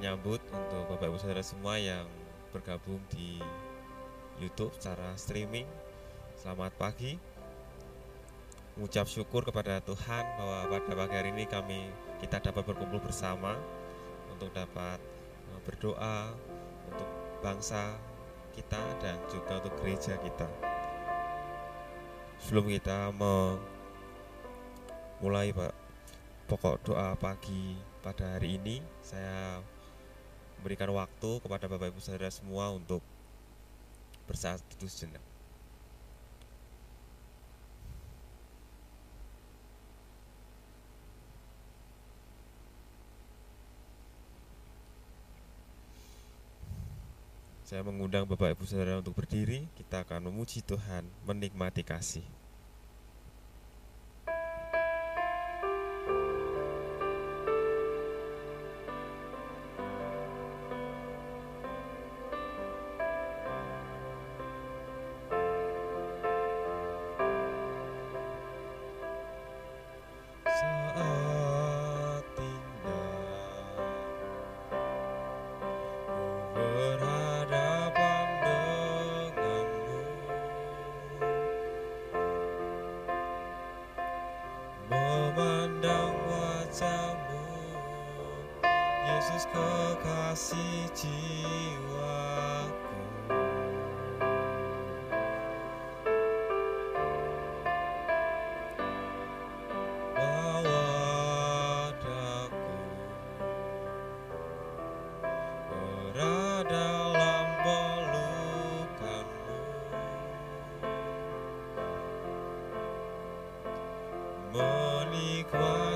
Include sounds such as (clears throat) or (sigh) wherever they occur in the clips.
menyambut untuk Bapak Ibu Saudara semua yang bergabung di YouTube secara streaming. Selamat pagi. Mengucap syukur kepada Tuhan bahwa pada pagi hari ini kami kita dapat berkumpul bersama untuk dapat eh, berdoa untuk bangsa kita dan juga untuk gereja kita. Sebelum kita memulai pokok doa pagi pada hari ini saya memberikan waktu kepada Bapak Ibu Saudara semua untuk bersaat teduh sejenak. Saya mengundang Bapak Ibu Saudara untuk berdiri, kita akan memuji Tuhan, menikmati kasih. Menikmati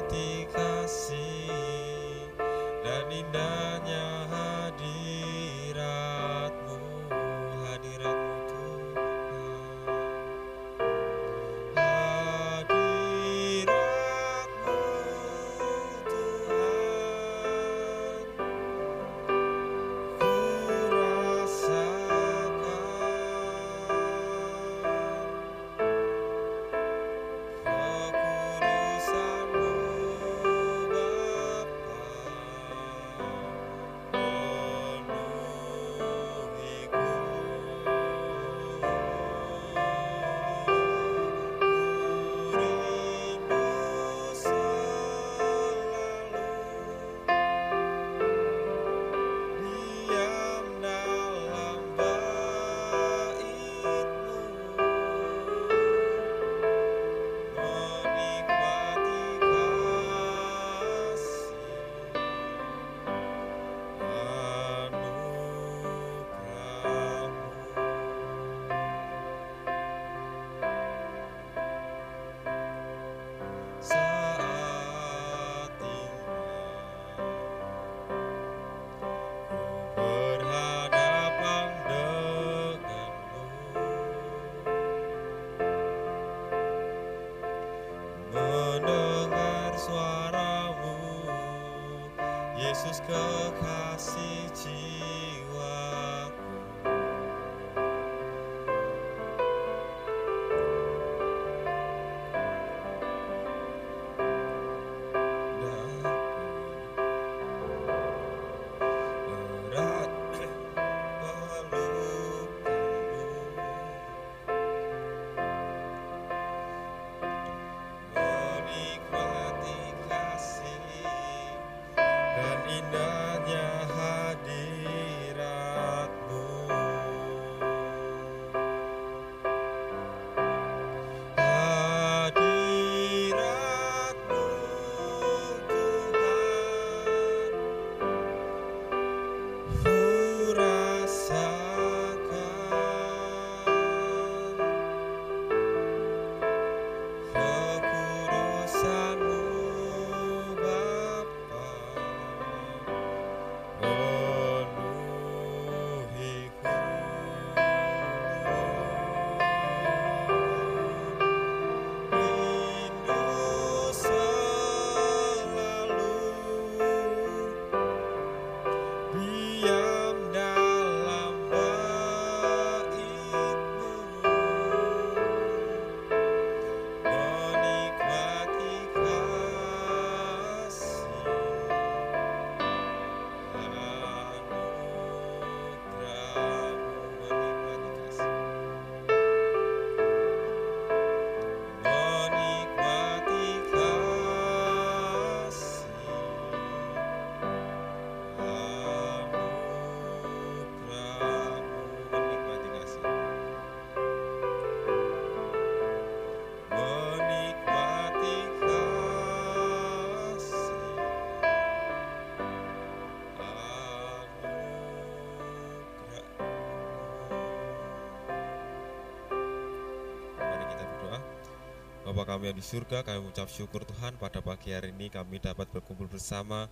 kami yang di surga, kami mengucap syukur Tuhan pada pagi hari ini kami dapat berkumpul bersama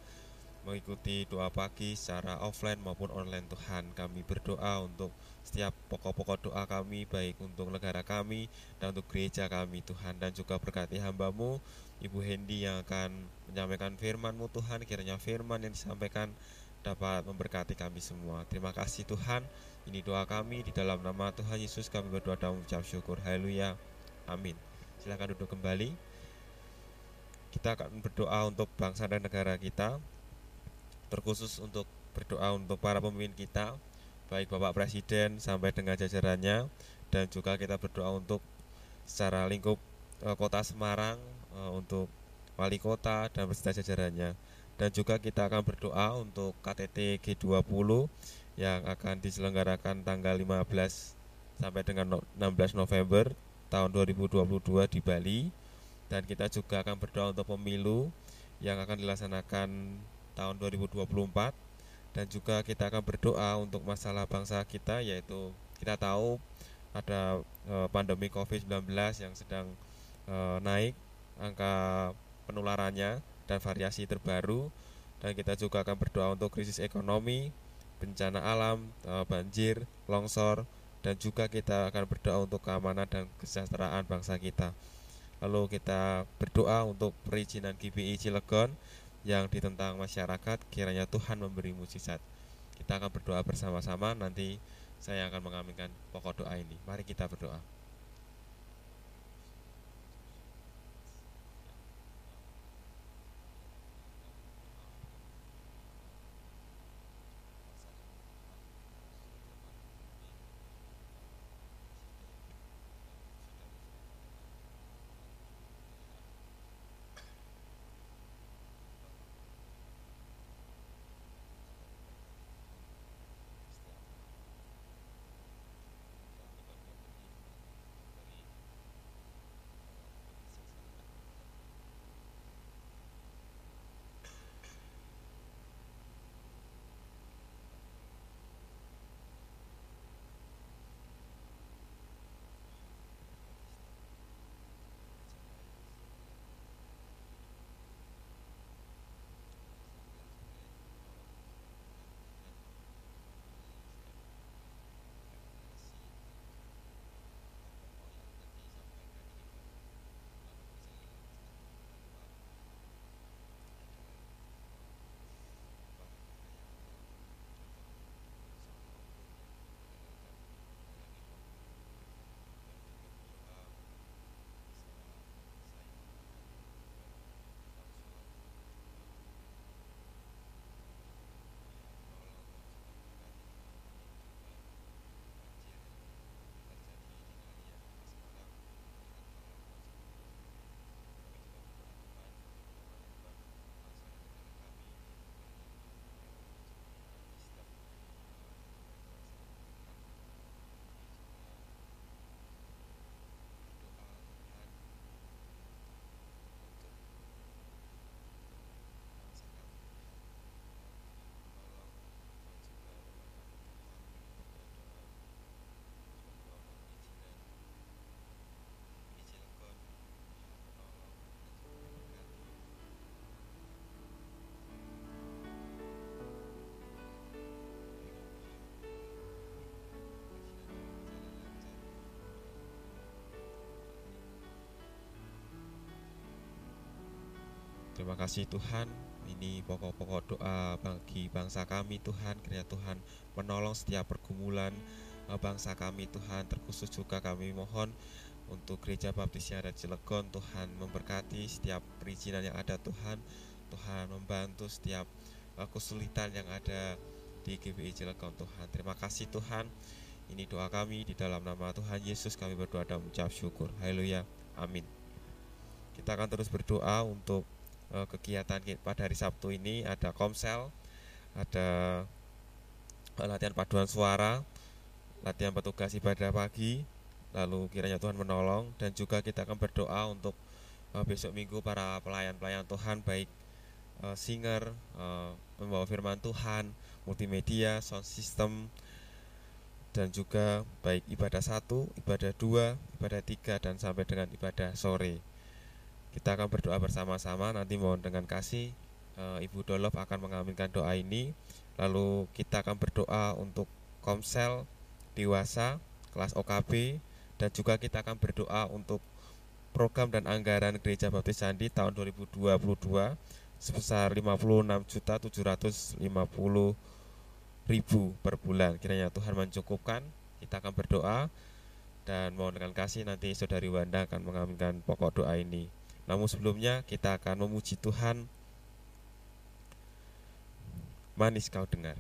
mengikuti doa pagi secara offline maupun online Tuhan. Kami berdoa untuk setiap pokok-pokok doa kami baik untuk negara kami dan untuk gereja kami Tuhan. Dan juga berkati hambamu Ibu Hendy yang akan menyampaikan firman-Mu Tuhan. Kiranya firman yang disampaikan dapat memberkati kami semua. Terima kasih Tuhan. Ini doa kami di dalam nama Tuhan Yesus kami berdoa dan mengucap syukur. Haleluya. Amin silakan duduk kembali. Kita akan berdoa untuk bangsa dan negara kita terkhusus untuk berdoa untuk para pemimpin kita baik Bapak Presiden sampai dengan jajarannya dan juga kita berdoa untuk secara lingkup e, kota Semarang e, untuk wali kota dan beserta jajarannya. Dan juga kita akan berdoa untuk KTT G20 yang akan diselenggarakan tanggal 15 sampai dengan 16 November tahun 2022 di Bali. Dan kita juga akan berdoa untuk pemilu yang akan dilaksanakan tahun 2024 dan juga kita akan berdoa untuk masalah bangsa kita yaitu kita tahu ada e, pandemi Covid-19 yang sedang e, naik angka penularannya dan variasi terbaru. Dan kita juga akan berdoa untuk krisis ekonomi, bencana alam, e, banjir, longsor dan juga kita akan berdoa untuk keamanan dan kesejahteraan bangsa kita. Lalu kita berdoa untuk perizinan GBI Cilegon yang ditentang masyarakat kiranya Tuhan memberi mujizat kita akan berdoa bersama-sama nanti saya akan mengaminkan pokok doa ini. Mari kita berdoa Terima kasih Tuhan. Ini pokok-pokok doa bagi bangsa kami Tuhan. Kiranya Tuhan menolong setiap pergumulan eh, bangsa kami Tuhan. Terkhusus juga kami mohon untuk Gereja Baptis yang ada di Cilegon Tuhan memberkati setiap perizinan yang ada Tuhan. Tuhan membantu setiap eh, kesulitan yang ada di GBI Cilegon Tuhan. Terima kasih Tuhan. Ini doa kami di dalam nama Tuhan Yesus. Kami berdoa dan mengucap syukur. Haleluya. Amin. Kita akan terus berdoa untuk uh, kegiatan pada hari Sabtu ini ada komsel, ada uh, latihan paduan suara, latihan petugas ibadah pagi, lalu kiranya Tuhan menolong dan juga kita akan berdoa untuk uh, besok minggu para pelayan-pelayan Tuhan baik singer, uh, membawa firman Tuhan, multimedia, sound system dan juga baik ibadah satu, ibadah dua, ibadah tiga dan sampai dengan ibadah sore. Kita akan berdoa bersama-sama nanti mohon dengan kasih e, Ibu Dolov akan mengaminkan doa ini. Lalu kita akan berdoa untuk Komsel dewasa kelas OKB dan juga kita akan berdoa untuk program dan anggaran Gereja Baptis Sandi tahun 2022 sebesar 56.750 ribu per bulan. Kiranya Tuhan mencukupkan. Kita akan berdoa dan mohon dengan kasih nanti saudari Wanda akan mengaminkan pokok doa ini. Namun sebelumnya kita akan memuji Tuhan. Manis kau dengar.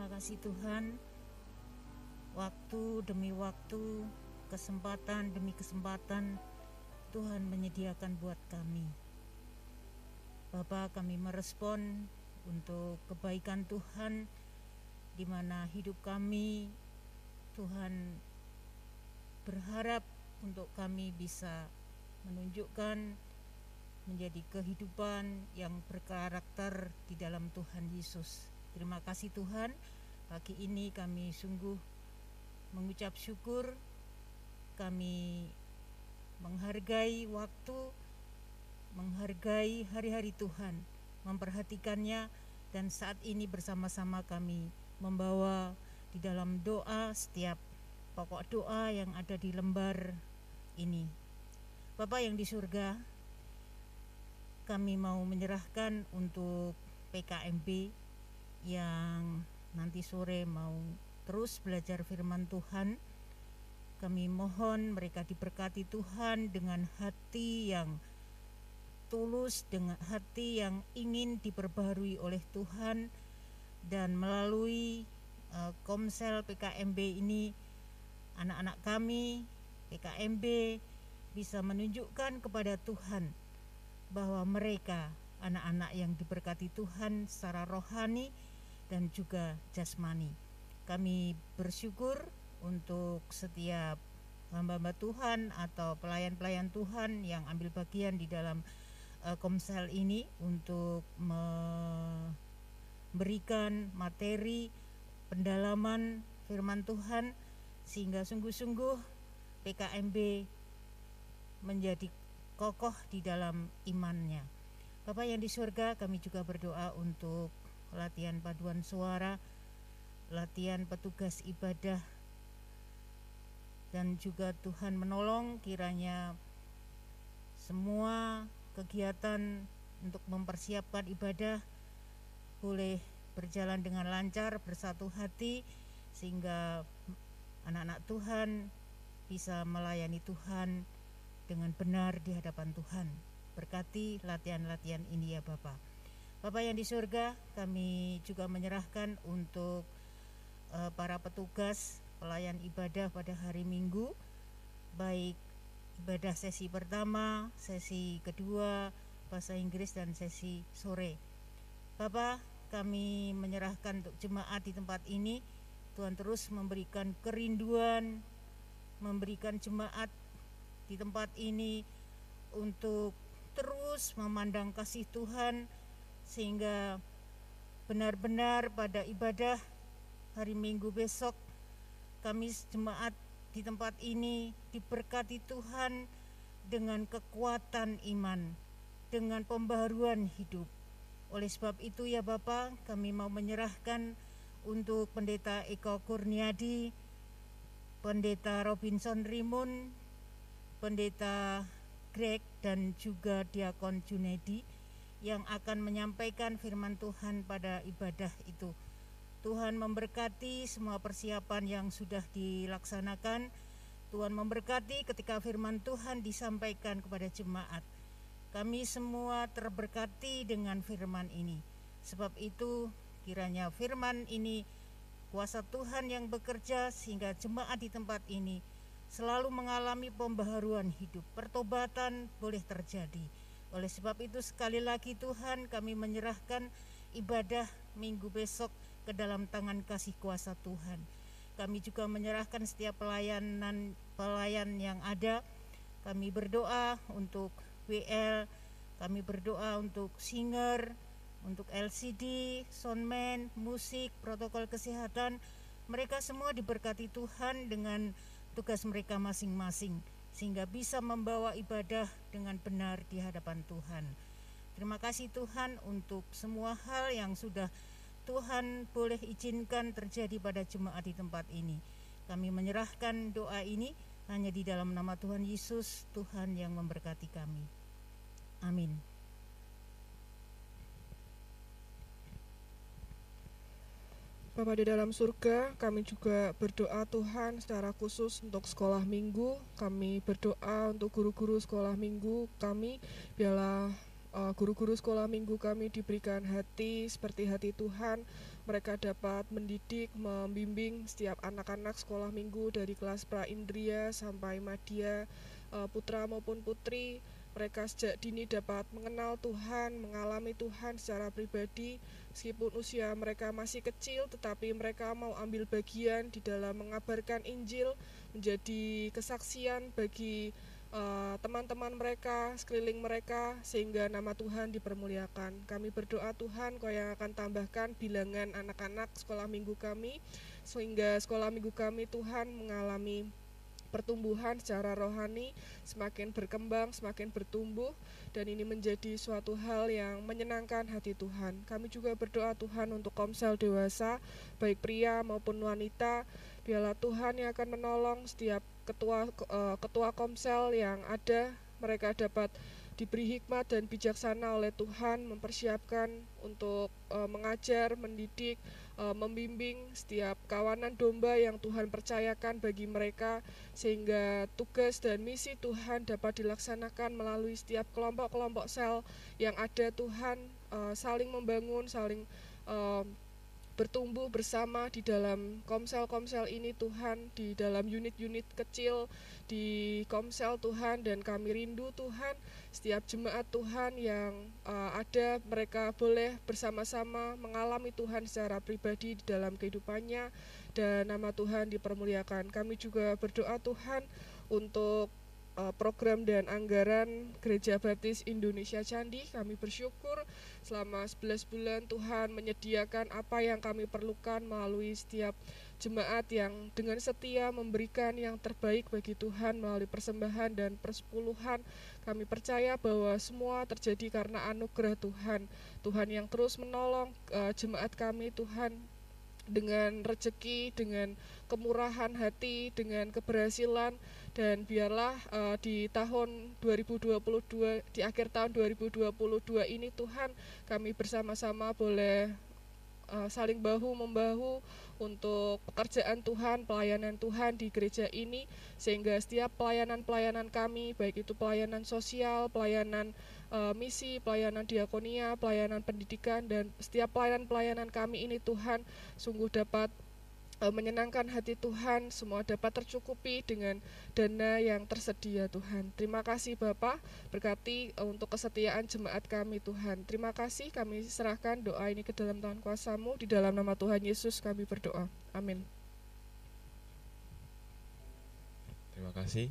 Terima kasih Tuhan. Waktu demi waktu, kesempatan demi kesempatan Tuhan menyediakan buat kami. Bapak, kami merespon untuk kebaikan Tuhan di mana hidup kami Tuhan berharap untuk kami bisa menunjukkan menjadi kehidupan yang berkarakter di dalam Tuhan Yesus. Terima kasih Tuhan, pagi ini kami sungguh mengucap syukur, kami menghargai waktu, menghargai hari-hari Tuhan, memperhatikannya, dan saat ini bersama-sama kami membawa di dalam doa setiap pokok doa yang ada di lembar ini. Bapak yang di surga, kami mau menyerahkan untuk PKMB yang nanti sore mau terus belajar firman Tuhan. Kami mohon mereka diberkati Tuhan dengan hati yang tulus, dengan hati yang ingin diperbaharui oleh Tuhan dan melalui uh, Komsel PKMB ini anak-anak kami PKMB bisa menunjukkan kepada Tuhan bahwa mereka anak-anak yang diberkati Tuhan secara rohani dan juga jasmani. Kami bersyukur untuk setiap hamba-hamba Tuhan atau pelayan-pelayan Tuhan yang ambil bagian di dalam uh, komsel ini untuk memberikan materi pendalaman firman Tuhan sehingga sungguh-sungguh PKMB menjadi kokoh di dalam imannya. Bapak yang di surga, kami juga berdoa untuk latihan paduan suara, latihan petugas ibadah, dan juga Tuhan menolong kiranya semua kegiatan untuk mempersiapkan ibadah boleh berjalan dengan lancar, bersatu hati, sehingga anak-anak Tuhan bisa melayani Tuhan dengan benar di hadapan Tuhan. Berkati latihan-latihan ini ya Bapak. Bapak yang di surga, kami juga menyerahkan untuk uh, para petugas pelayan ibadah pada hari Minggu, baik ibadah sesi pertama, sesi kedua, bahasa Inggris dan sesi sore. Bapak, kami menyerahkan untuk jemaat di tempat ini. Tuhan terus memberikan kerinduan, memberikan jemaat di tempat ini untuk terus memandang kasih Tuhan sehingga benar-benar pada ibadah hari Minggu besok kami jemaat di tempat ini diberkati Tuhan dengan kekuatan iman, dengan pembaruan hidup. Oleh sebab itu ya Bapak, kami mau menyerahkan untuk Pendeta Eko Kurniadi, Pendeta Robinson Rimun, Pendeta Greg dan juga Diakon Junedi yang akan menyampaikan firman Tuhan pada ibadah itu. Tuhan memberkati semua persiapan yang sudah dilaksanakan. Tuhan memberkati ketika firman Tuhan disampaikan kepada jemaat. Kami semua terberkati dengan firman ini. Sebab itu, kiranya firman ini kuasa Tuhan yang bekerja sehingga jemaat di tempat ini selalu mengalami pembaharuan hidup. Pertobatan boleh terjadi oleh sebab itu sekali lagi Tuhan kami menyerahkan ibadah minggu besok ke dalam tangan kasih kuasa Tuhan. Kami juga menyerahkan setiap pelayanan pelayan yang ada. Kami berdoa untuk WL, kami berdoa untuk singer, untuk LCD, soundman, musik, protokol kesehatan. Mereka semua diberkati Tuhan dengan tugas mereka masing-masing sehingga bisa membawa ibadah dengan benar di hadapan Tuhan. Terima kasih Tuhan untuk semua hal yang sudah Tuhan boleh izinkan terjadi pada jemaat di tempat ini. Kami menyerahkan doa ini hanya di dalam nama Tuhan Yesus, Tuhan yang memberkati kami. Amin. Bapa di dalam surga, kami juga berdoa Tuhan secara khusus untuk sekolah minggu. Kami berdoa untuk guru-guru sekolah minggu kami, biarlah uh, guru-guru sekolah minggu kami diberikan hati seperti hati Tuhan. Mereka dapat mendidik, membimbing setiap anak-anak sekolah minggu dari kelas pra indria sampai madya, uh, putra maupun putri. Mereka sejak dini dapat mengenal Tuhan, mengalami Tuhan secara pribadi, meskipun usia mereka masih kecil, tetapi mereka mau ambil bagian di dalam mengabarkan Injil, menjadi kesaksian bagi Eh, teman-teman uh, mereka, sekeliling mereka, sehingga nama Tuhan dipermuliakan. Kami berdoa Tuhan, Kau yang akan tambahkan bilangan anak-anak sekolah minggu kami, sehingga sekolah minggu kami Tuhan mengalami pertumbuhan secara rohani semakin berkembang, semakin bertumbuh dan ini menjadi suatu hal yang menyenangkan hati Tuhan. Kami juga berdoa Tuhan untuk komsel dewasa, baik pria maupun wanita. Biarlah Tuhan yang akan menolong setiap ketua uh, ketua komsel yang ada mereka dapat diberi hikmat dan bijaksana oleh Tuhan mempersiapkan untuk uh, mengajar, mendidik, uh, membimbing setiap kawanan domba yang Tuhan percayakan bagi mereka sehingga tugas dan misi Tuhan dapat dilaksanakan melalui setiap kelompok-kelompok sel yang ada. Tuhan uh, saling membangun, saling uh, bertumbuh bersama di dalam komsel-komsel ini Tuhan, di dalam unit-unit kecil di komsel Tuhan dan kami rindu Tuhan setiap jemaat Tuhan yang uh, ada mereka boleh bersama-sama mengalami Tuhan secara pribadi di dalam kehidupannya dan nama Tuhan dipermuliakan. Kami juga berdoa Tuhan untuk uh, program dan anggaran Gereja Baptis Indonesia Candi. Kami bersyukur selama 11 bulan Tuhan menyediakan apa yang kami perlukan melalui setiap jemaat yang dengan setia memberikan yang terbaik bagi Tuhan melalui persembahan dan persepuluhan. Kami percaya bahwa semua terjadi karena anugerah Tuhan. Tuhan yang terus menolong uh, jemaat kami, Tuhan dengan rezeki, dengan kemurahan hati, dengan keberhasilan dan biarlah uh, di tahun 2022 di akhir tahun 2022 ini Tuhan kami bersama-sama boleh uh, saling bahu membahu untuk pekerjaan Tuhan, pelayanan Tuhan di gereja ini sehingga setiap pelayanan-pelayanan kami baik itu pelayanan sosial, pelayanan uh, misi, pelayanan diakonia, pelayanan pendidikan dan setiap pelayanan-pelayanan kami ini Tuhan sungguh dapat Eh, menyenangkan hati Tuhan, semua dapat tercukupi dengan dana yang tersedia Tuhan. Terima kasih Bapak, berkati eh, untuk kesetiaan jemaat kami Tuhan. Terima kasih kami serahkan doa ini ke dalam tangan kuasamu, di dalam nama Tuhan Yesus kami berdoa. Amin. Terima kasih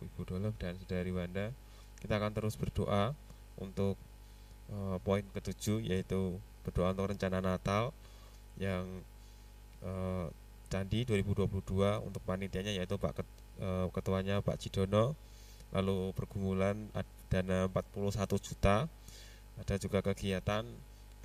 Ibu Dolop dan Saudari Wanda. Kita akan terus berdoa untuk uh, poin ketujuh yaitu berdoa untuk rencana Natal yang uh, Candi 2022 untuk panitianya yaitu Pak uh, ketuanya Pak Cidono lalu pergumulan dana 41 juta. Ada juga kegiatan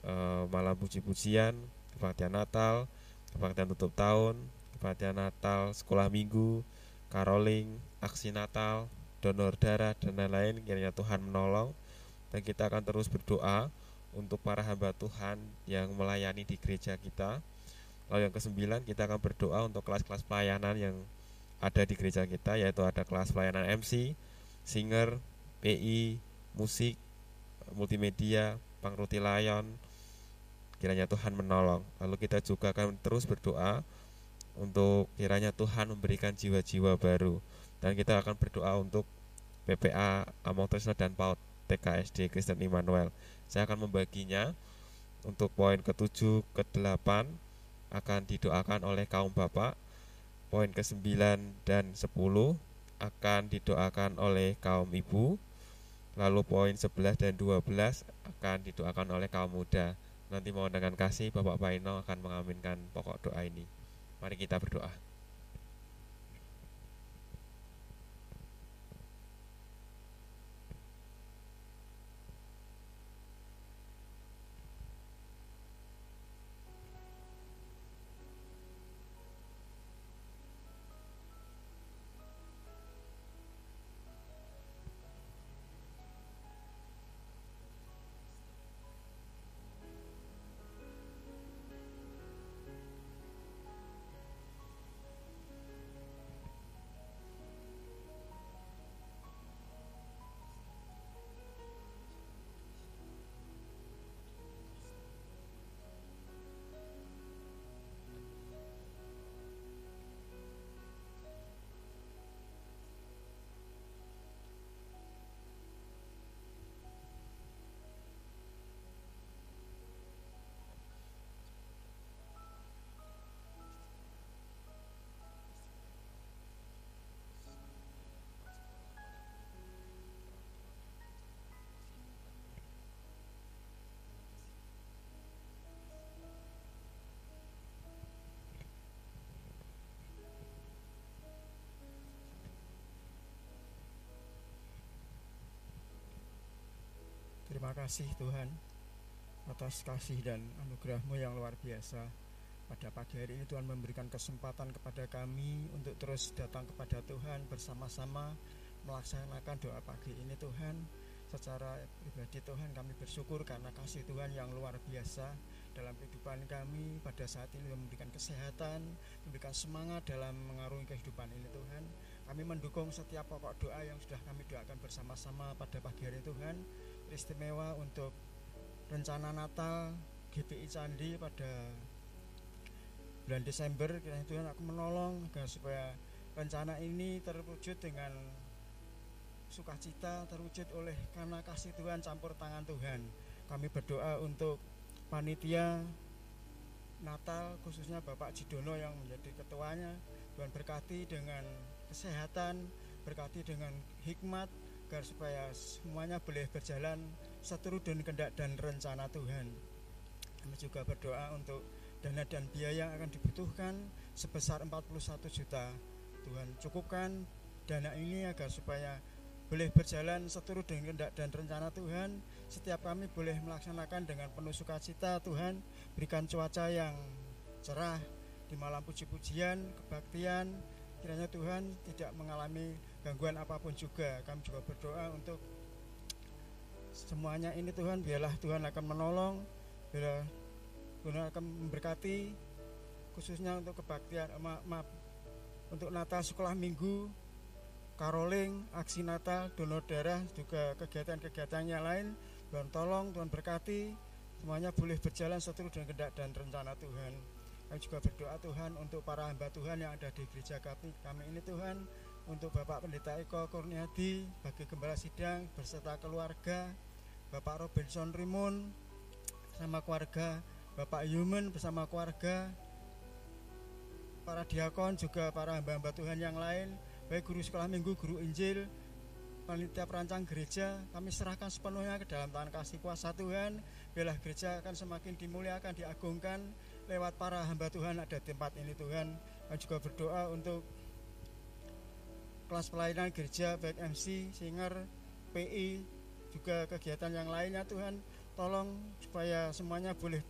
uh, malam puji-pujian kebaktian Natal kebaktian tutup tahun kebaktian Natal sekolah minggu caroling aksi Natal donor darah dan lain-lain. Kiranya Tuhan menolong dan kita akan terus berdoa untuk para hamba Tuhan yang melayani di gereja kita Lalu yang kesembilan kita akan berdoa untuk kelas-kelas pelayanan yang ada di gereja kita yaitu ada kelas pelayanan MC, singer, PI, musik, multimedia, pangruti layon. Kiranya Tuhan menolong. Lalu kita juga akan terus berdoa untuk kiranya Tuhan memberikan jiwa-jiwa baru dan kita akan berdoa untuk PPA Among Trisno dan PAUD TKSD Kristen Immanuel. Saya akan membaginya untuk poin ke-7, ke-8, akan didoakan oleh kaum bapak. Poin ke-9 dan 10 akan didoakan oleh kaum ibu. Lalu poin 11 dan 12 akan didoakan oleh kaum muda. Nanti mau dengan kasih Bapak Paino akan mengaminkan pokok doa ini. Mari kita berdoa. Kasih Tuhan atas kasih dan anugerahmu yang luar biasa. Pada pagi hari ini Tuhan memberikan kesempatan kepada kami untuk terus datang kepada Tuhan bersama-sama melaksanakan doa pagi ini Tuhan. Secara pribadi Tuhan kami bersyukur karena kasih Tuhan yang luar biasa dalam kehidupan kami pada saat ini memberikan kesehatan, memberikan semangat dalam mengarungi kehidupan ini Tuhan. Kami mendukung setiap pokok doa yang sudah kami doakan bersama-sama pada pagi hari Tuhan. Istimewa untuk rencana Natal GPI Candi pada bulan Desember. Kiranya Tuhan aku menolong agar supaya rencana ini terwujud dengan sukacita terwujud oleh karena kasih Tuhan campur tangan Tuhan. Kami berdoa untuk panitia Natal khususnya Bapak Jidono yang menjadi ketuanya. Tuhan berkati dengan kesehatan berkati dengan hikmat agar supaya semuanya boleh berjalan seturut dan kendak dan rencana Tuhan. Kami juga berdoa untuk dana dan biaya yang akan dibutuhkan sebesar 41 juta. Tuhan cukupkan dana ini agar supaya boleh berjalan seturut dengan kendak dan rencana Tuhan. Setiap kami boleh melaksanakan dengan penuh sukacita Tuhan. Berikan cuaca yang cerah di malam puji-pujian, kebaktian. Kiranya Tuhan tidak mengalami gangguan apa pun juga. Kami juga berdoa untuk semuanya ini Tuhan biarlah Tuhan akan menolong biarlah Tuhan akan memberkati khususnya untuk kebaktian maaf, maaf untuk Natal sekolah minggu caroling aksi Natal donor darah juga kegiatan-kegiatan yang lain Tuhan tolong Tuhan berkati semuanya boleh berjalan seturut dengan kehendak dan rencana Tuhan kami juga berdoa Tuhan untuk para hamba Tuhan yang ada di gereja kami, kami ini Tuhan untuk Bapak Pendeta Eko Kurniadi bagi gembala sidang berserta keluarga Bapak Robinson Rimun bersama keluarga Bapak Yumen bersama keluarga para diakon juga para hamba-hamba Tuhan yang lain baik guru sekolah minggu, guru Injil panitia perancang gereja kami serahkan sepenuhnya ke dalam tangan kasih kuasa Tuhan biarlah gereja akan semakin dimuliakan, diagungkan lewat para hamba Tuhan ada tempat ini Tuhan. Kami juga berdoa untuk kelas pelayanan gereja baik MC, singer, PI juga kegiatan yang lainnya. Tuhan tolong supaya semuanya boleh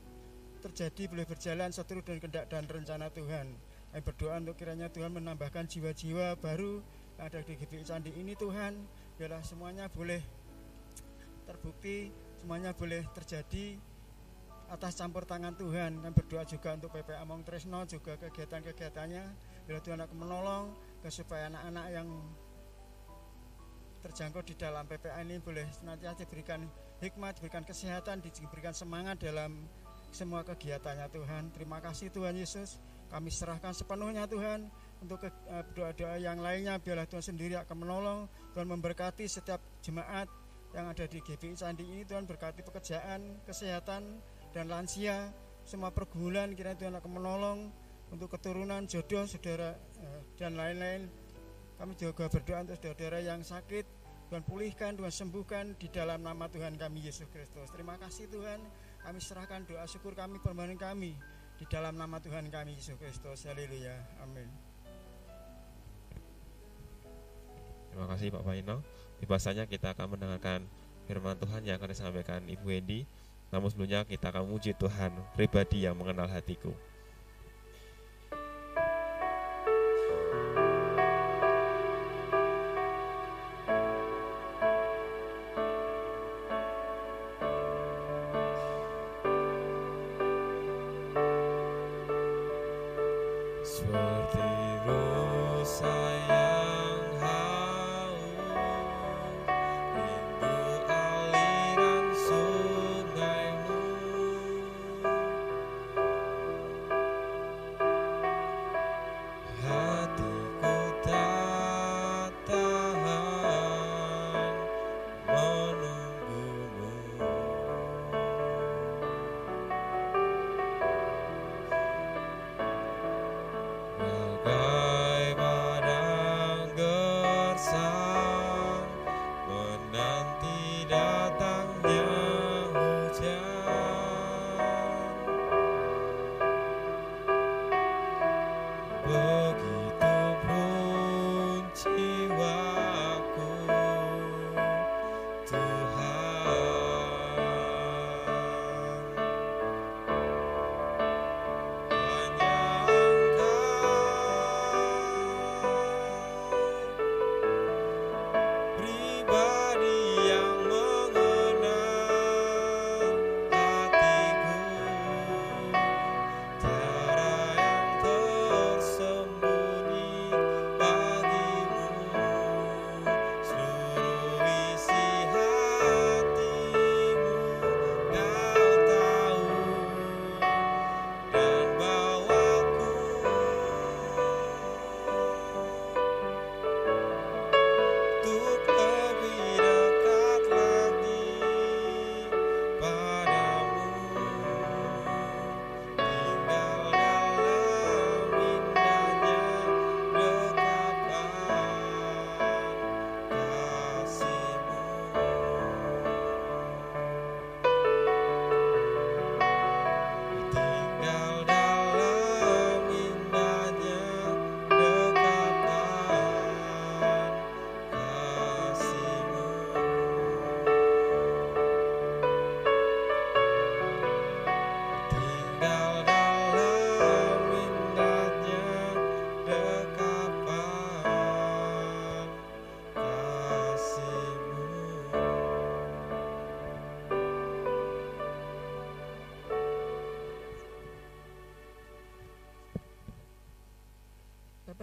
terjadi boleh berjalan seturut dan kendak dan rencana Tuhan. Kami berdoa untuk kiranya Tuhan menambahkan jiwa-jiwa baru yang ada di GPI Candi ini Tuhan. Biarlah semuanya boleh terbukti semuanya boleh terjadi atas campur tangan Tuhan kami berdoa juga untuk PPA Among Tresno juga kegiatan-kegiatannya biar Tuhan akan menolong supaya anak-anak yang terjangkau di dalam PPA ini boleh senantiasa diberikan hikmat, diberikan kesehatan, diberikan semangat dalam semua kegiatannya Tuhan. Terima kasih Tuhan Yesus. Kami serahkan sepenuhnya Tuhan untuk eh, doa-doa yang lainnya biarlah Tuhan sendiri akan menolong. Tuhan memberkati setiap jemaat yang ada di GBI Candi ini Tuhan berkati pekerjaan, kesehatan dan lansia semua pergumulan kira Tuhan akan menolong untuk keturunan jodoh saudara eh, dan lain-lain. Kami juga berdoa untuk saudara-saudara yang sakit Tuhan pulihkan, Tuhan sembuhkan di dalam nama Tuhan kami Yesus Kristus. Terima kasih Tuhan. Kami serahkan doa syukur kami permohonan kami di dalam nama Tuhan kami Yesus Kristus. Haleluya. Amin. Terima kasih Pak Paino. Di kita akan mendengarkan firman Tuhan yang akan disampaikan Ibu Wendy. Namun sebelumnya kita akan memuji Tuhan pribadi yang mengenal hatiku.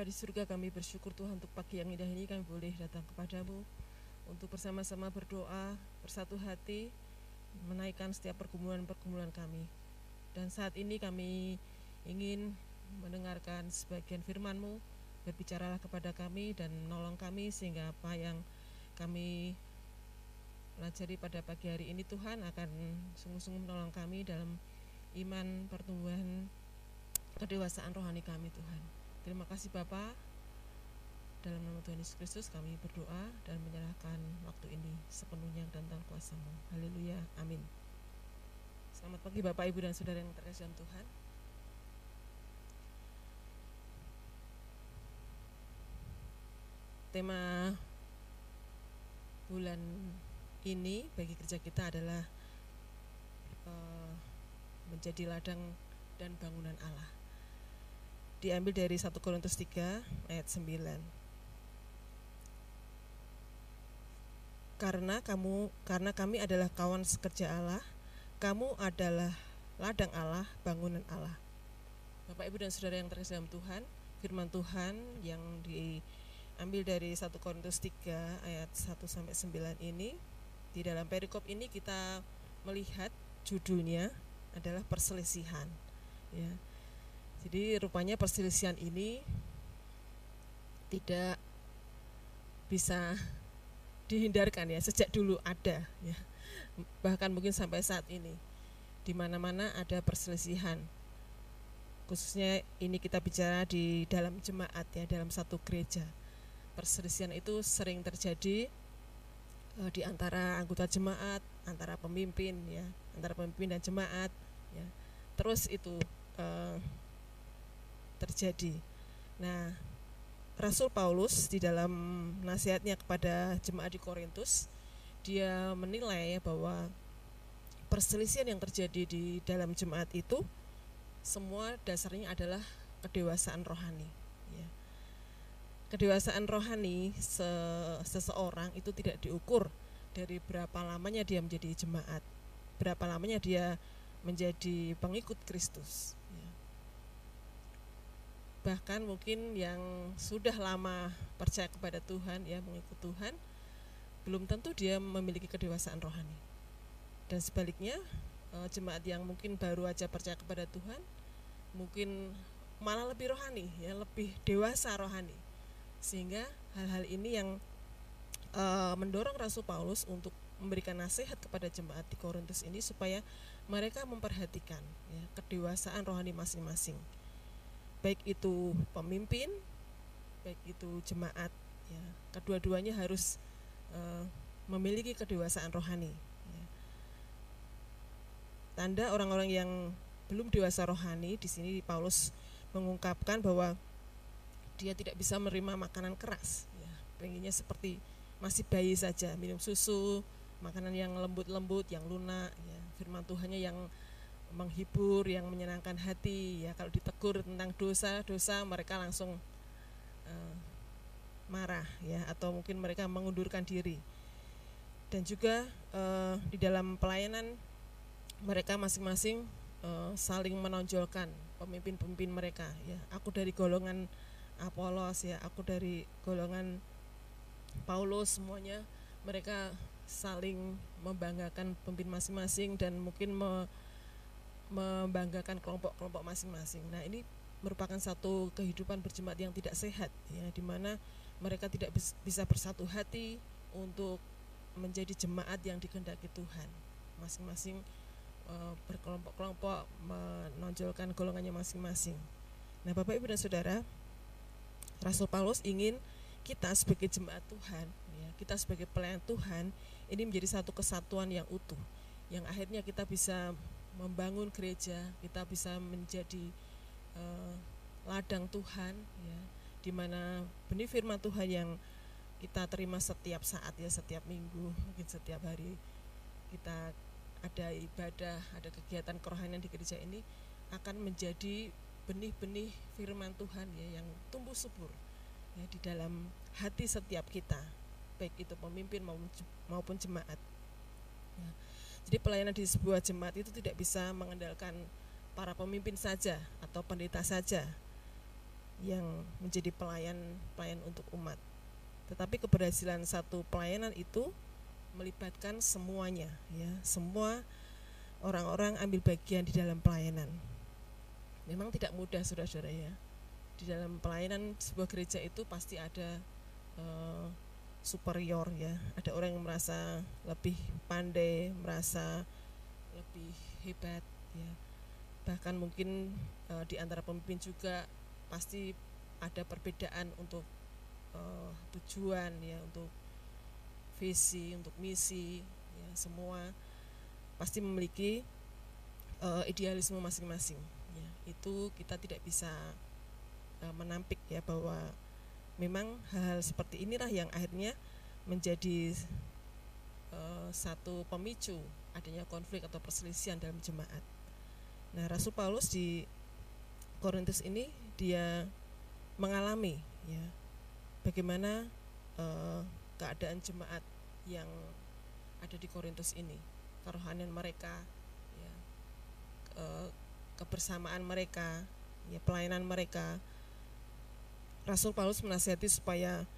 Bapa di surga kami bersyukur Tuhan untuk pagi yang indah ini kami boleh datang kepadamu untuk bersama-sama berdoa bersatu hati menaikkan setiap pergumulan-pergumulan kami dan saat ini kami ingin mendengarkan sebagian firman-Mu berbicaralah kepada kami dan menolong kami sehingga apa yang kami pelajari pada pagi hari ini Tuhan akan sungguh-sungguh menolong kami dalam iman pertumbuhan kedewasaan rohani kami Tuhan. Terima kasih Bapak. Dalam nama Tuhan Yesus Kristus kami berdoa dan menyerahkan waktu ini sepenuhnya dan dalam kuasamu. Haleluya. Amin. Selamat pagi Bapak, Ibu, dan Saudara yang terkasih dalam Tuhan. Tema bulan ini bagi kerja kita adalah uh, menjadi ladang dan bangunan Allah diambil dari 1 Korintus 3 ayat 9. Karena kamu karena kami adalah kawan sekerja Allah, kamu adalah ladang Allah, bangunan Allah. Bapak Ibu dan Saudara yang terkasih dalam Tuhan, firman Tuhan yang diambil dari 1 Korintus 3 ayat 1 sampai 9 ini di dalam perikop ini kita melihat judulnya adalah perselisihan ya jadi rupanya perselisihan ini tidak bisa dihindarkan ya sejak dulu ada ya. Bahkan mungkin sampai saat ini di mana-mana ada perselisihan. Khususnya ini kita bicara di dalam jemaat ya, dalam satu gereja. Perselisihan itu sering terjadi uh, di antara anggota jemaat, antara pemimpin ya, antara pemimpin dan jemaat ya. Terus itu uh, terjadi. Nah, Rasul Paulus di dalam nasihatnya kepada jemaat di Korintus, dia menilai bahwa perselisihan yang terjadi di dalam jemaat itu semua dasarnya adalah kedewasaan rohani. Ya. Kedewasaan rohani se seseorang itu tidak diukur dari berapa lamanya dia menjadi jemaat, berapa lamanya dia menjadi pengikut Kristus bahkan mungkin yang sudah lama percaya kepada Tuhan ya mengikut Tuhan belum tentu dia memiliki kedewasaan rohani. Dan sebaliknya eh, jemaat yang mungkin baru aja percaya kepada Tuhan mungkin malah lebih rohani ya lebih dewasa rohani. Sehingga hal-hal ini yang uh, mendorong Rasul Paulus untuk memberikan nasihat kepada jemaat di Korintus ini supaya mereka memperhatikan ya, kedewasaan rohani masing-masing baik itu pemimpin baik itu jemaat ya. Kedua-duanya harus uh, memiliki kedewasaan rohani ya. tanda orang-orang yang belum dewasa rohani di sini Paulus mengungkapkan bahwa dia tidak bisa menerima makanan keras ya. Pengennya seperti masih bayi saja minum susu makanan yang lembut-lembut yang lunak ya. Firman Tuhannya yang menghibur yang menyenangkan hati ya. Kalau ditegur tentang dosa dosa mereka langsung uh, marah ya. Atau mungkin mereka mengundurkan diri. Dan juga uh, di dalam pelayanan mereka masing-masing uh, saling menonjolkan pemimpin-pemimpin mereka ya. Aku dari golongan Apolos ya. Aku dari golongan Paulus semuanya. Mereka saling membanggakan pemimpin masing-masing dan mungkin me, membanggakan kelompok-kelompok masing-masing. Nah, ini merupakan satu kehidupan berjemaat yang tidak sehat ya di mana mereka tidak bisa bersatu hati untuk menjadi jemaat yang dikehendaki Tuhan. Masing-masing e, berkelompok-kelompok menonjolkan golongannya masing-masing. Nah, Bapak Ibu dan Saudara, Rasul Paulus ingin kita sebagai jemaat Tuhan, ya, kita sebagai pelayan Tuhan ini menjadi satu kesatuan yang utuh, yang akhirnya kita bisa membangun gereja kita bisa menjadi uh, ladang Tuhan ya di mana benih firman Tuhan yang kita terima setiap saat ya setiap minggu mungkin setiap hari kita ada ibadah ada kegiatan kerohanian di gereja ini akan menjadi benih-benih firman Tuhan ya yang tumbuh subur ya di dalam hati setiap kita baik itu pemimpin maupun jemaat ya jadi pelayanan di sebuah jemaat itu tidak bisa mengandalkan para pemimpin saja atau pendeta saja. yang menjadi pelayan pelayan untuk umat. Tetapi keberhasilan satu pelayanan itu melibatkan semuanya ya, semua orang-orang ambil bagian di dalam pelayanan. Memang tidak mudah saudara-saudara ya. Di dalam pelayanan sebuah gereja itu pasti ada uh, superior ya. Ada orang yang merasa lebih pandai, merasa lebih hebat ya. Bahkan mungkin uh, di antara pemimpin juga pasti ada perbedaan untuk uh, tujuan ya, untuk visi, untuk misi ya, semua pasti memiliki uh, idealisme masing-masing ya. Itu kita tidak bisa uh, menampik ya bahwa memang hal-hal seperti inilah yang akhirnya menjadi uh, satu pemicu adanya konflik atau perselisihan dalam jemaat. Nah, Rasul Paulus di Korintus ini dia mengalami ya bagaimana uh, keadaan jemaat yang ada di Korintus ini, kerohanian mereka, ya, uh, kebersamaan mereka, ya pelayanan mereka. Rasul Paulus menasihati supaya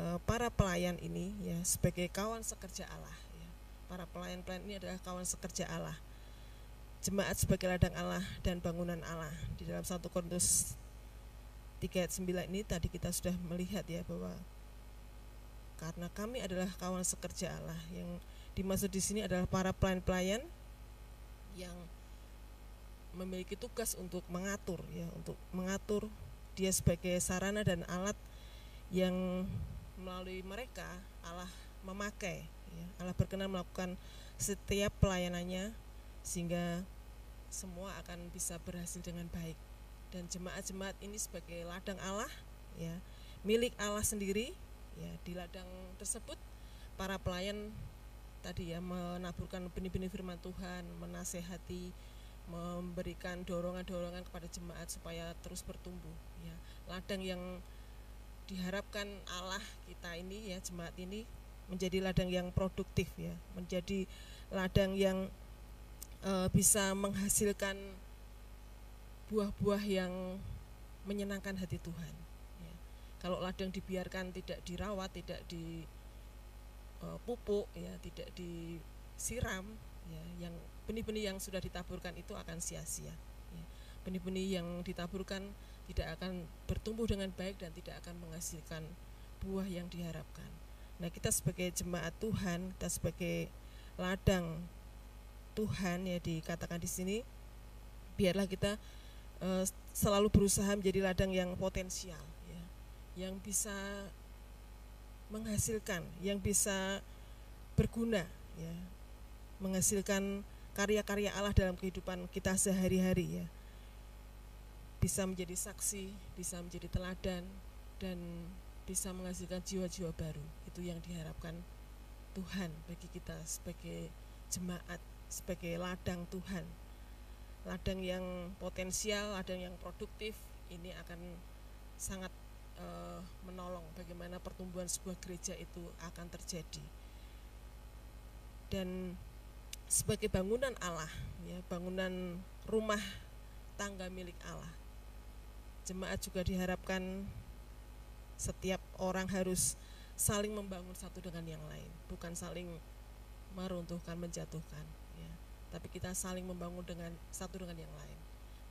uh, para pelayan ini ya sebagai kawan sekerja Allah, ya. para pelayan-pelayan ini adalah kawan sekerja Allah jemaat sebagai ladang Allah dan bangunan Allah di dalam satu Korintus 3 ayat 9 ini tadi kita sudah melihat ya bahwa karena kami adalah kawan sekerja Allah yang dimaksud di sini adalah para pelayan-pelayan yang memiliki tugas untuk mengatur ya untuk mengatur dia sebagai sarana dan alat yang melalui mereka Allah memakai ya. Allah berkenan melakukan setiap pelayanannya sehingga semua akan bisa berhasil dengan baik dan jemaat-jemaat ini sebagai ladang Allah ya milik Allah sendiri ya di ladang tersebut para pelayan tadi ya menaburkan benih-benih firman Tuhan menasehati memberikan dorongan-dorongan kepada jemaat supaya terus bertumbuh ladang yang diharapkan Allah kita ini ya jemaat ini menjadi ladang yang produktif ya menjadi ladang yang e, bisa menghasilkan buah-buah yang menyenangkan hati Tuhan. Ya. Kalau ladang dibiarkan tidak dirawat, tidak dipupuk, ya, tidak disiram, ya, yang benih-benih yang sudah ditaburkan itu akan sia-sia. Benih-benih yang ditaburkan tidak akan bertumbuh dengan baik dan tidak akan menghasilkan buah yang diharapkan. Nah, kita sebagai jemaat Tuhan, kita sebagai ladang Tuhan ya dikatakan di sini, biarlah kita uh, selalu berusaha menjadi ladang yang potensial ya. Yang bisa menghasilkan yang bisa berguna ya. Menghasilkan karya-karya Allah dalam kehidupan kita sehari-hari ya bisa menjadi saksi bisa menjadi teladan dan bisa menghasilkan jiwa-jiwa baru itu yang diharapkan Tuhan bagi kita sebagai jemaat sebagai ladang Tuhan ladang yang potensial, ladang yang produktif ini akan sangat uh, menolong bagaimana pertumbuhan sebuah gereja itu akan terjadi. Dan sebagai bangunan Allah, ya, bangunan rumah tangga milik Allah. Jemaat juga diharapkan setiap orang harus saling membangun satu dengan yang lain, bukan saling meruntuhkan, menjatuhkan tapi kita saling membangun dengan satu dengan yang lain.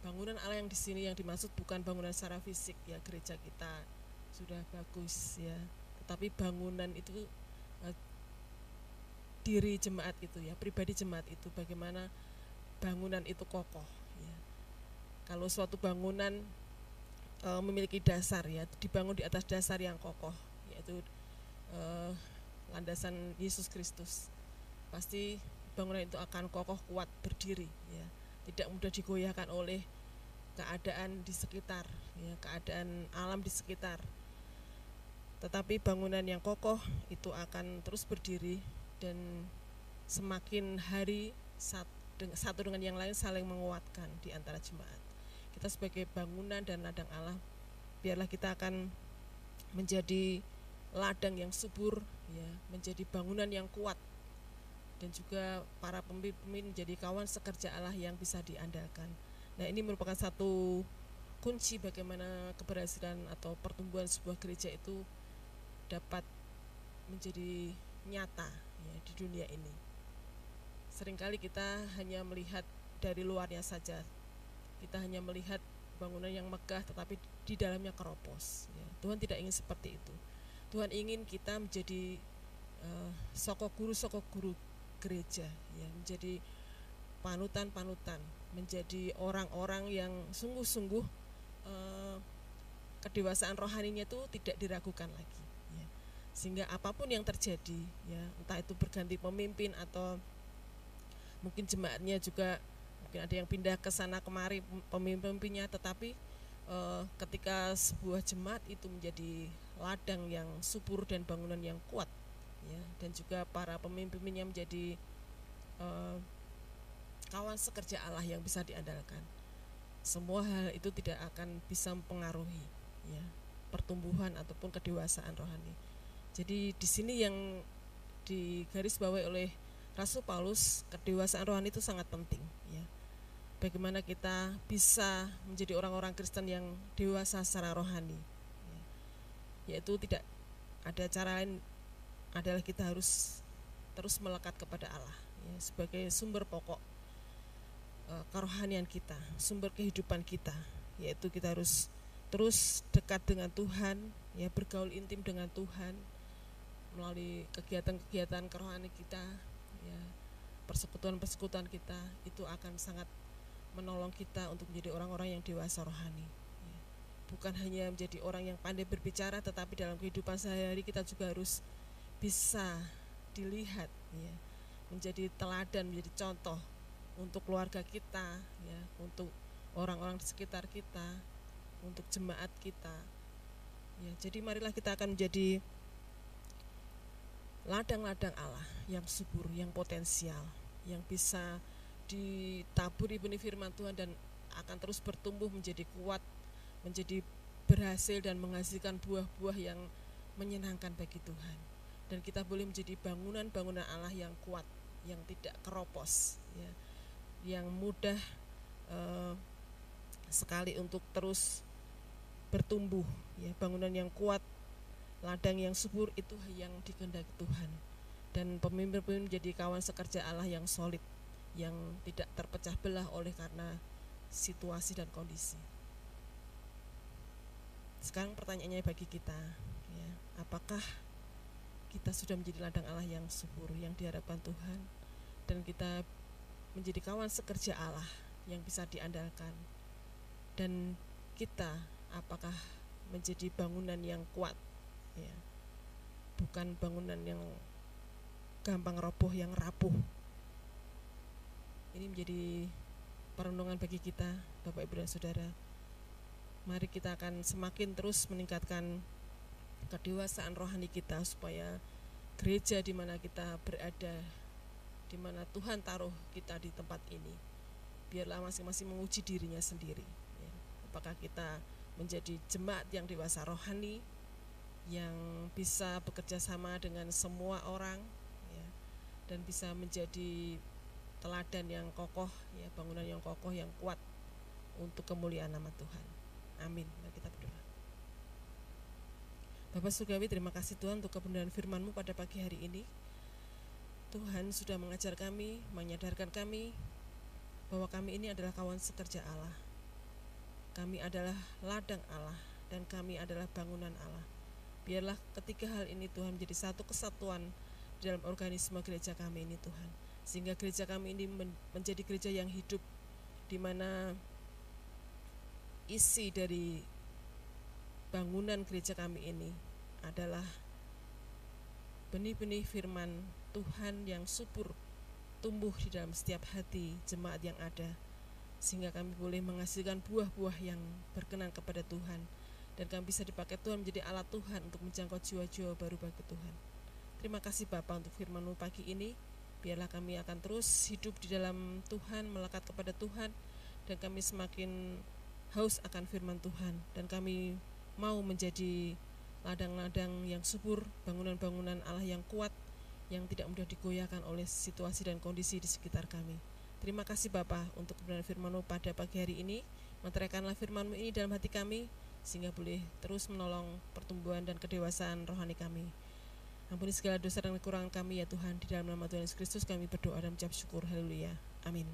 Bangunan Allah yang di sini yang dimaksud bukan bangunan secara fisik ya gereja kita sudah bagus ya, tetapi bangunan itu uh, diri jemaat itu ya, pribadi jemaat itu bagaimana bangunan itu kokoh ya. Kalau suatu bangunan uh, memiliki dasar ya, dibangun di atas dasar yang kokoh yaitu uh, landasan Yesus Kristus. Pasti bangunan itu akan kokoh kuat berdiri ya. Tidak mudah digoyahkan oleh keadaan di sekitar ya keadaan alam di sekitar. Tetapi bangunan yang kokoh itu akan terus berdiri dan semakin hari satu dengan yang lain saling menguatkan di antara jemaat kita sebagai bangunan dan ladang Allah biarlah kita akan menjadi ladang yang subur ya menjadi bangunan yang kuat dan juga para pemimpin menjadi kawan sekerja Allah yang bisa diandalkan. Nah, ini merupakan satu kunci bagaimana keberhasilan atau pertumbuhan sebuah gereja itu dapat menjadi nyata ya di dunia ini. Seringkali kita hanya melihat dari luarnya saja. Kita hanya melihat bangunan yang megah tetapi di dalamnya keropos. Ya. Tuhan tidak ingin seperti itu. Tuhan ingin kita menjadi uh, sokok guru sokok guru gereja, ya menjadi panutan-panutan, menjadi orang-orang yang sungguh-sungguh uh, kedewasaan rohaninya itu tidak diragukan lagi. Ya. Sehingga apa pun yang terjadi, ya entah itu berganti pemimpin atau mungkin jemaatnya juga mungkin ada yang pindah ke sana kemari pemimpin-pemimpinnya, tetapi uh, ketika sebuah jemaat itu menjadi ladang yang subur dan bangunan yang kuat, ya dan juga para pemimpin-pemimpinnya menjadi uh, kawan sekerja Allah yang bisa diandalkan. Semua hal itu tidak akan bisa mempengaruhi ya pertumbuhan ataupun kedewasaan rohani. Jadi di sini yang digarisbawahi oleh Rasul Paulus, kedewasaan rohani itu sangat penting ya. Bagaimana kita bisa menjadi orang-orang Kristen yang dewasa secara rohani. Ya. Yaitu tidak ada cara lain adalah kita harus terus melekat kepada Allah ya, sebagai sumber pokok uh, kerohanian kita, sumber kehidupan kita, yaitu kita harus terus dekat dengan Tuhan, ya bergaul intim dengan Tuhan melalui kegiatan-kegiatan kerohanian kita, ya persekutuan-persekutuan kita itu akan sangat menolong kita untuk menjadi orang-orang yang dewasa rohani. Ya. Bukan hanya menjadi orang yang pandai berbicara, tetapi dalam kehidupan sehari-hari kita juga harus bisa dilihat, ya, menjadi teladan, menjadi contoh untuk keluarga kita ya untuk orang-orang di sekitar kita untuk jemaat kita ya jadi marilah kita akan menjadi ladang-ladang Allah yang subur yang potensial yang bisa ditaburi benih firman Tuhan dan akan terus bertumbuh menjadi kuat menjadi berhasil dan menghasilkan buah-buah yang menyenangkan bagi Tuhan. Dan kita boleh menjadi bangunan-bangunan Allah yang kuat yang tidak keropos ya. Yang mudah uh, sekali untuk terus bertumbuh ya. Bangunan yang kuat ladang yang subur itu yang dikehendaki Tuhan. Dan pemimpin-pemimpin menjadi kawan sekerja Allah yang solid yang tidak terpecah belah oleh karena situasi dan kondisi. Sekarang pertanyaannya bagi kita ya apakah kita sudah menjadi ladang Allah yang subur yang diharapkan Tuhan? Dan kita menjadi kawan sekerja Allah yang bisa diandalkan. Dan kita apakah menjadi bangunan yang kuat? Ya bukan bangunan yang gampang roboh yang rapuh ini menjadi perenungan bagi kita Bapak Ibu dan Saudara mari kita akan semakin terus meningkatkan kedewasaan rohani kita supaya gereja di mana kita berada di mana Tuhan taruh kita di tempat ini. Biarlah masing-masing menguji dirinya sendiri. Ya. Apakah kita menjadi jemaat yang dewasa rohani, yang bisa bekerja sama dengan semua orang, ya, dan bisa menjadi teladan yang kokoh, ya, bangunan yang kokoh, yang kuat untuk kemuliaan nama Tuhan. Amin. Mari kita berdoa. Bapak Surgawi, terima kasih Tuhan untuk kebenaran firman-Mu pada pagi hari ini. Tuhan sudah mengajar kami, menyadarkan kami bahwa kami ini adalah kawan sekerja Allah. Kami adalah ladang Allah dan kami adalah bangunan Allah. Biarlah ketiga hal ini Tuhan menjadi satu kesatuan dalam organisme gereja kami ini Tuhan. Sehingga gereja kami ini menjadi gereja yang hidup di mana isi dari bangunan gereja kami ini adalah benih-benih firman Tuhan yang subur tumbuh di dalam setiap hati jemaat yang ada sehingga kami boleh menghasilkan buah-buah yang berkenan kepada Tuhan dan kami bisa dipakai Tuhan menjadi alat Tuhan untuk menjangkau jiwa-jiwa baru bagi Tuhan. Terima kasih Bapak untuk firman-Mu pagi ini. Biarlah kami akan terus hidup di dalam Tuhan, melekat kepada Tuhan dan kami semakin haus akan firman Tuhan dan kami mau menjadi ladang-ladang yang subur, bangunan-bangunan Allah yang kuat yang tidak mudah digoyahkan oleh situasi dan kondisi di sekitar kami. Terima kasih Bapak untuk kebenaran firman pada pagi hari ini. Meteraikanlah firman-Mu ini dalam hati kami, sehingga boleh terus menolong pertumbuhan dan kedewasaan rohani kami. Ampuni segala dosa dan kekurangan kami ya Tuhan. Di dalam nama Tuhan Yesus Kristus kami berdoa dan mengucap syukur. Haleluya. Amin.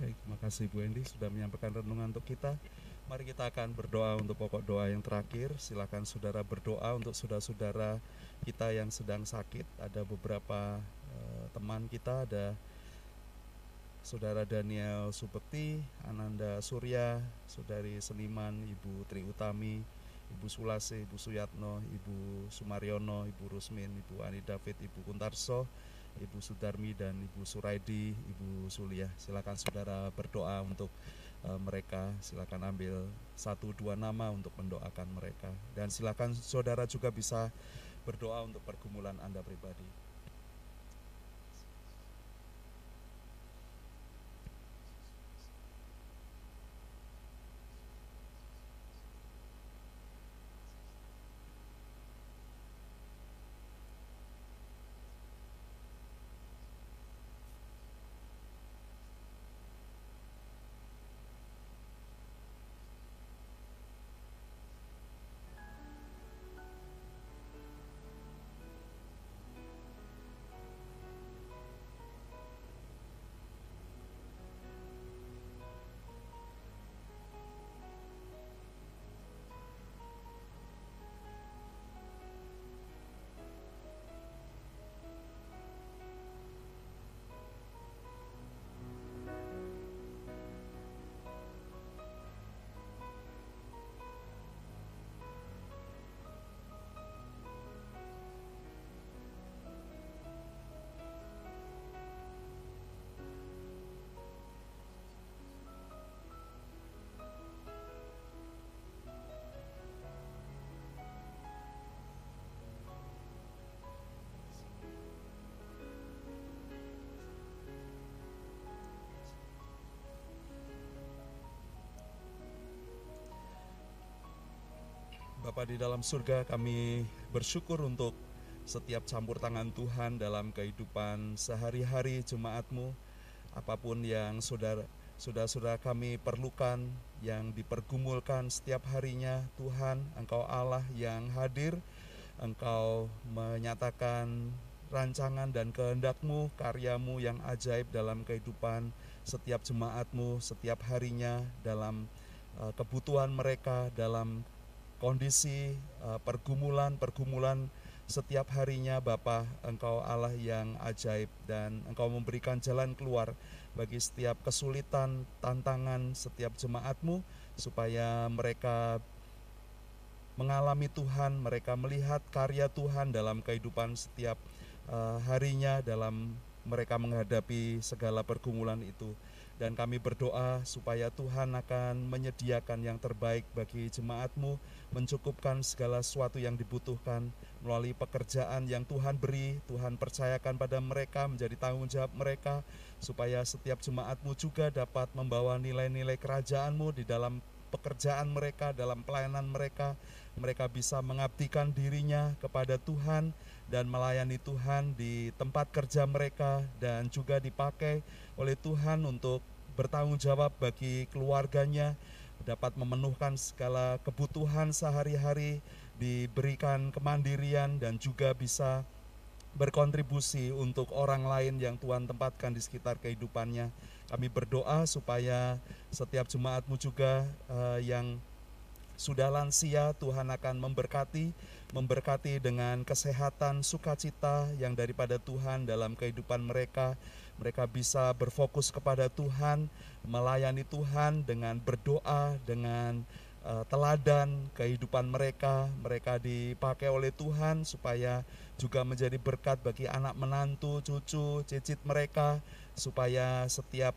Baik, terima kasih Bu Endi sudah menyampaikan renungan untuk kita. Mari kita akan berdoa untuk pokok doa yang terakhir. Silakan saudara berdoa untuk saudara-saudara kita yang sedang sakit. Ada beberapa eh, teman kita, ada Saudara Daniel Supekti, Ananda Surya, Saudari Seniman, Ibu Tri Utami, Ibu Sulase, Ibu Suyatno, Ibu Sumaryono, Ibu Rusmin, Ibu Ani David, Ibu Kuntarso, Ibu Sudarmi dan Ibu Suraidi, Ibu Sulia. Silakan saudara berdoa untuk uh, mereka. Silakan ambil satu dua nama untuk mendoakan mereka. Dan silakan saudara juga bisa berdoa untuk pergumulan Anda pribadi. Bapa di dalam surga, kami bersyukur untuk setiap campur tangan Tuhan dalam kehidupan sehari-hari jemaatmu. Apa pun yang saudara saudara kami perlukan, yang dipergumulkan setiap harinya, Tuhan, Engkau Allah yang hadir, Engkau menyatakan rancangan dan kehendakmu, karyamu yang ajaib dalam kehidupan setiap jemaatmu, setiap harinya, dalam uh, kebutuhan mereka, dalam kondisi pergumulan-pergumulan setiap harinya Bapa Engkau Allah yang ajaib dan Engkau memberikan jalan keluar bagi setiap kesulitan, tantangan setiap jemaatmu supaya mereka mengalami Tuhan, mereka melihat karya Tuhan dalam kehidupan setiap uh, harinya dalam mereka menghadapi segala pergumulan itu dan kami berdoa supaya Tuhan akan menyediakan yang terbaik bagi jemaatmu, mencukupkan segala sesuatu yang dibutuhkan melalui pekerjaan yang Tuhan beri, Tuhan percayakan pada mereka menjadi tanggung jawab mereka, supaya setiap jemaatmu juga dapat membawa nilai-nilai kerajaanmu di dalam pekerjaan mereka, dalam pelayanan mereka, mereka bisa mengabdikan dirinya kepada Tuhan dan melayani Tuhan di tempat kerja mereka dan juga dipakai oleh Tuhan untuk bertanggung jawab bagi keluarganya, dapat memenuhkan segala kebutuhan sehari-hari, diberikan kemandirian dan juga bisa berkontribusi untuk orang lain yang Tuhan tempatkan di sekitar kehidupannya. Kami berdoa supaya setiap jemaatmu juga uh, yang sudah lansia Tuhan akan memberkati, memberkati dengan kesehatan, sukacita yang daripada Tuhan dalam kehidupan mereka. Mereka bisa berfokus kepada Tuhan, melayani Tuhan dengan berdoa, dengan uh, teladan kehidupan mereka. Mereka dipakai oleh Tuhan supaya juga menjadi berkat bagi anak menantu, cucu, cicit mereka, supaya setiap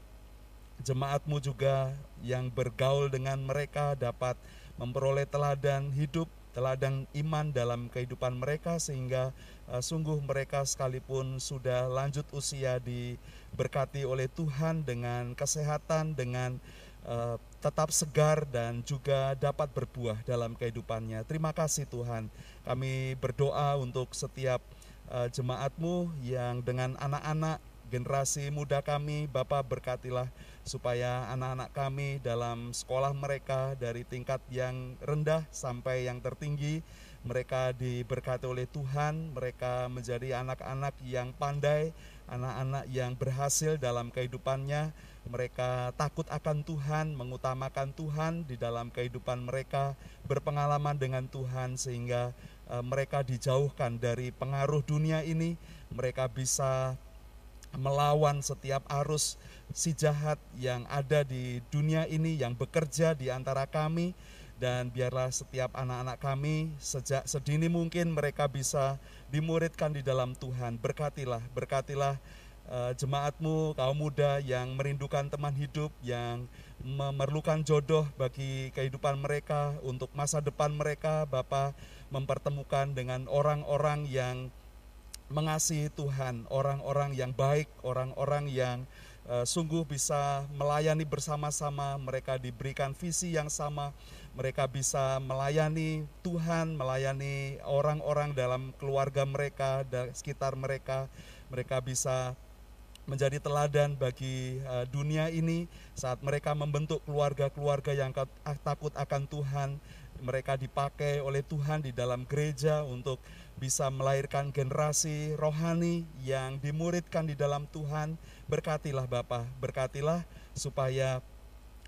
jemaatmu juga yang bergaul dengan mereka dapat memperoleh teladan hidup, teladan iman dalam kehidupan mereka sehingga sungguh mereka sekalipun sudah lanjut usia diberkati oleh Tuhan dengan kesehatan, dengan uh, tetap segar dan juga dapat berbuah dalam kehidupannya. Terima kasih Tuhan. Kami berdoa untuk setiap uh, jemaatmu yang dengan anak-anak generasi muda kami, Bapak berkatilah supaya anak-anak kami dalam sekolah mereka dari tingkat yang rendah sampai yang tertinggi, mereka diberkati oleh Tuhan, mereka menjadi anak-anak yang pandai, anak-anak yang berhasil dalam kehidupannya, mereka takut akan Tuhan, mengutamakan Tuhan di dalam kehidupan mereka, berpengalaman dengan Tuhan sehingga uh, mereka dijauhkan dari pengaruh dunia ini, mereka bisa melawan setiap arus si jahat yang ada di dunia ini yang bekerja di antara kami dan biarlah setiap anak-anak kami sejak sedini mungkin mereka bisa dimuridkan di dalam Tuhan. Berkatilah berkatilah uh, jemaatmu kaum muda yang merindukan teman hidup yang memerlukan jodoh bagi kehidupan mereka untuk masa depan mereka Bapak mempertemukan dengan orang-orang yang mengasihi Tuhan, orang-orang yang baik, orang-orang yang uh, sungguh bisa melayani bersama-sama, mereka diberikan visi yang sama, mereka bisa melayani Tuhan, melayani orang-orang dalam keluarga mereka, sekitar mereka, mereka bisa menjadi teladan bagi uh, dunia ini saat mereka membentuk keluarga-keluarga yang takut akan Tuhan mereka dipakai oleh Tuhan di dalam gereja untuk bisa melahirkan generasi rohani yang dimuridkan di dalam Tuhan. Berkatilah Bapak, berkatilah supaya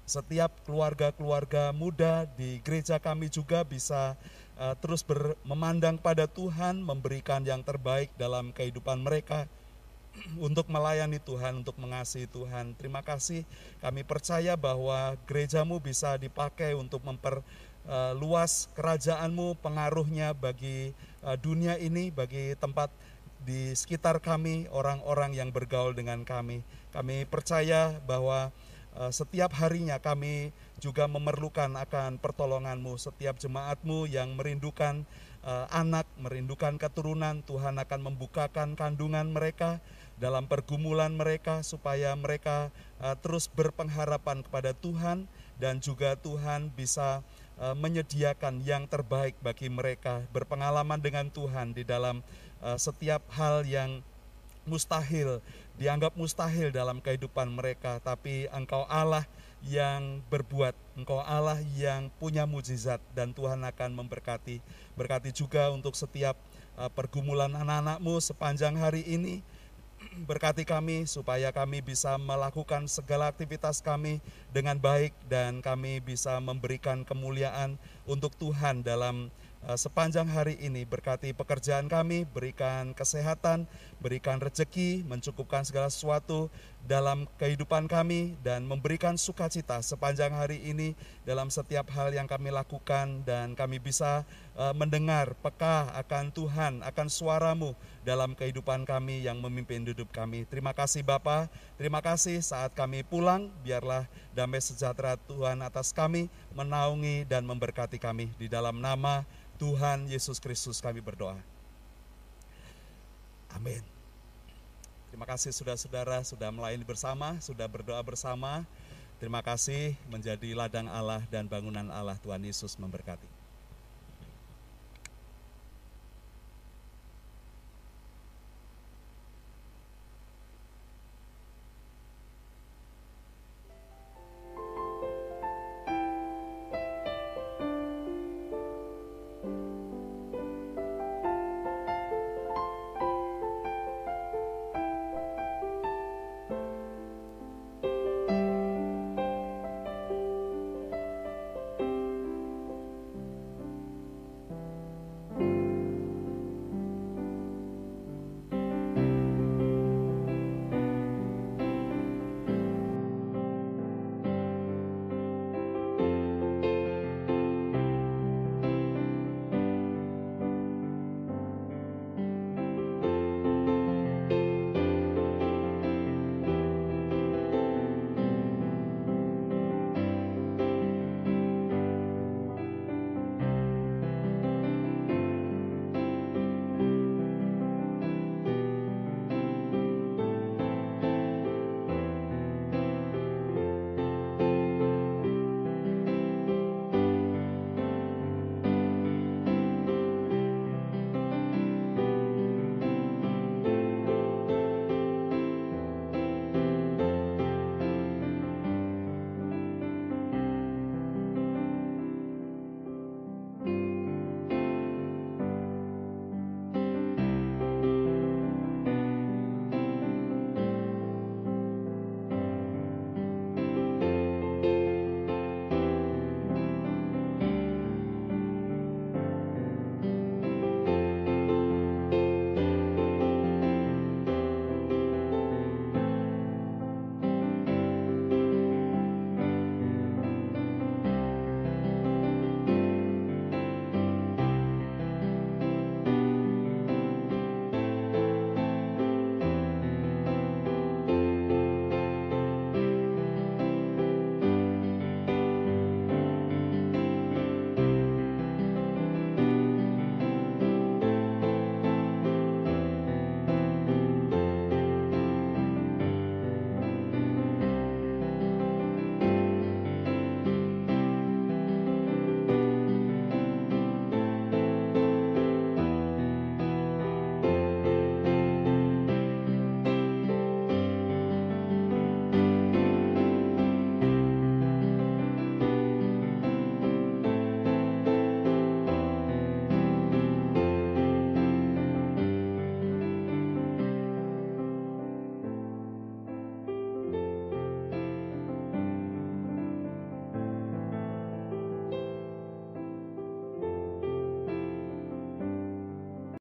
setiap keluarga-keluarga muda di gereja kami juga bisa uh, terus ber, memandang pada Tuhan, memberikan yang terbaik dalam kehidupan mereka (clears throat) untuk melayani Tuhan, untuk mengasihi Tuhan. Terima kasih. Kami percaya bahwa gerejamu bisa dipakai untuk memper uh, luas kerajaanmu, pengaruhnya bagi uh, dunia ini, bagi tempat di sekitar kami, orang-orang yang bergaul dengan kami. Kami percaya bahwa uh, setiap harinya kami juga memerlukan akan pertolonganmu, setiap jemaatmu yang merindukan uh, anak, merindukan keturunan, Tuhan akan membukakan kandungan mereka dalam pergumulan mereka supaya mereka uh, terus berpengharapan kepada Tuhan dan juga Tuhan bisa Eh, menyediakan yang terbaik bagi mereka, berpengalaman dengan Tuhan di dalam setiap hal yang mustahil, dianggap mustahil dalam kehidupan mereka, tapi Engkau Allah yang berbuat, Engkau Allah yang punya mujizat dan Tuhan akan memberkati. Berkati juga untuk setiap uh, pergumulan anak-anakmu sepanjang hari ini (clears throat) berkati kami supaya kami bisa melakukan segala aktivitas kami dengan baik dan kami bisa memberikan kemuliaan untuk Tuhan dalam sepanjang hari ini. Berkati pekerjaan kami, berikan kesehatan, berikan rezeki, mencukupkan segala sesuatu dalam kehidupan kami dan memberikan sukacita sepanjang hari ini dalam setiap hal yang kami lakukan dan kami bisa uh, mendengar peka akan Tuhan, akan suaramu dalam kehidupan kami yang memimpin hidup kami. Terima kasih Bapa, terima kasih saat kami pulang, biarlah damai sejahtera Tuhan atas kami menaungi dan memberkati kami di dalam nama Tuhan Yesus Kristus kami berdoa. Amin. Terima kasih saudara-saudara sudah melayani bersama, sudah berdoa bersama. Terima kasih menjadi ladang Allah dan bangunan Allah Tuhan Yesus memberkati.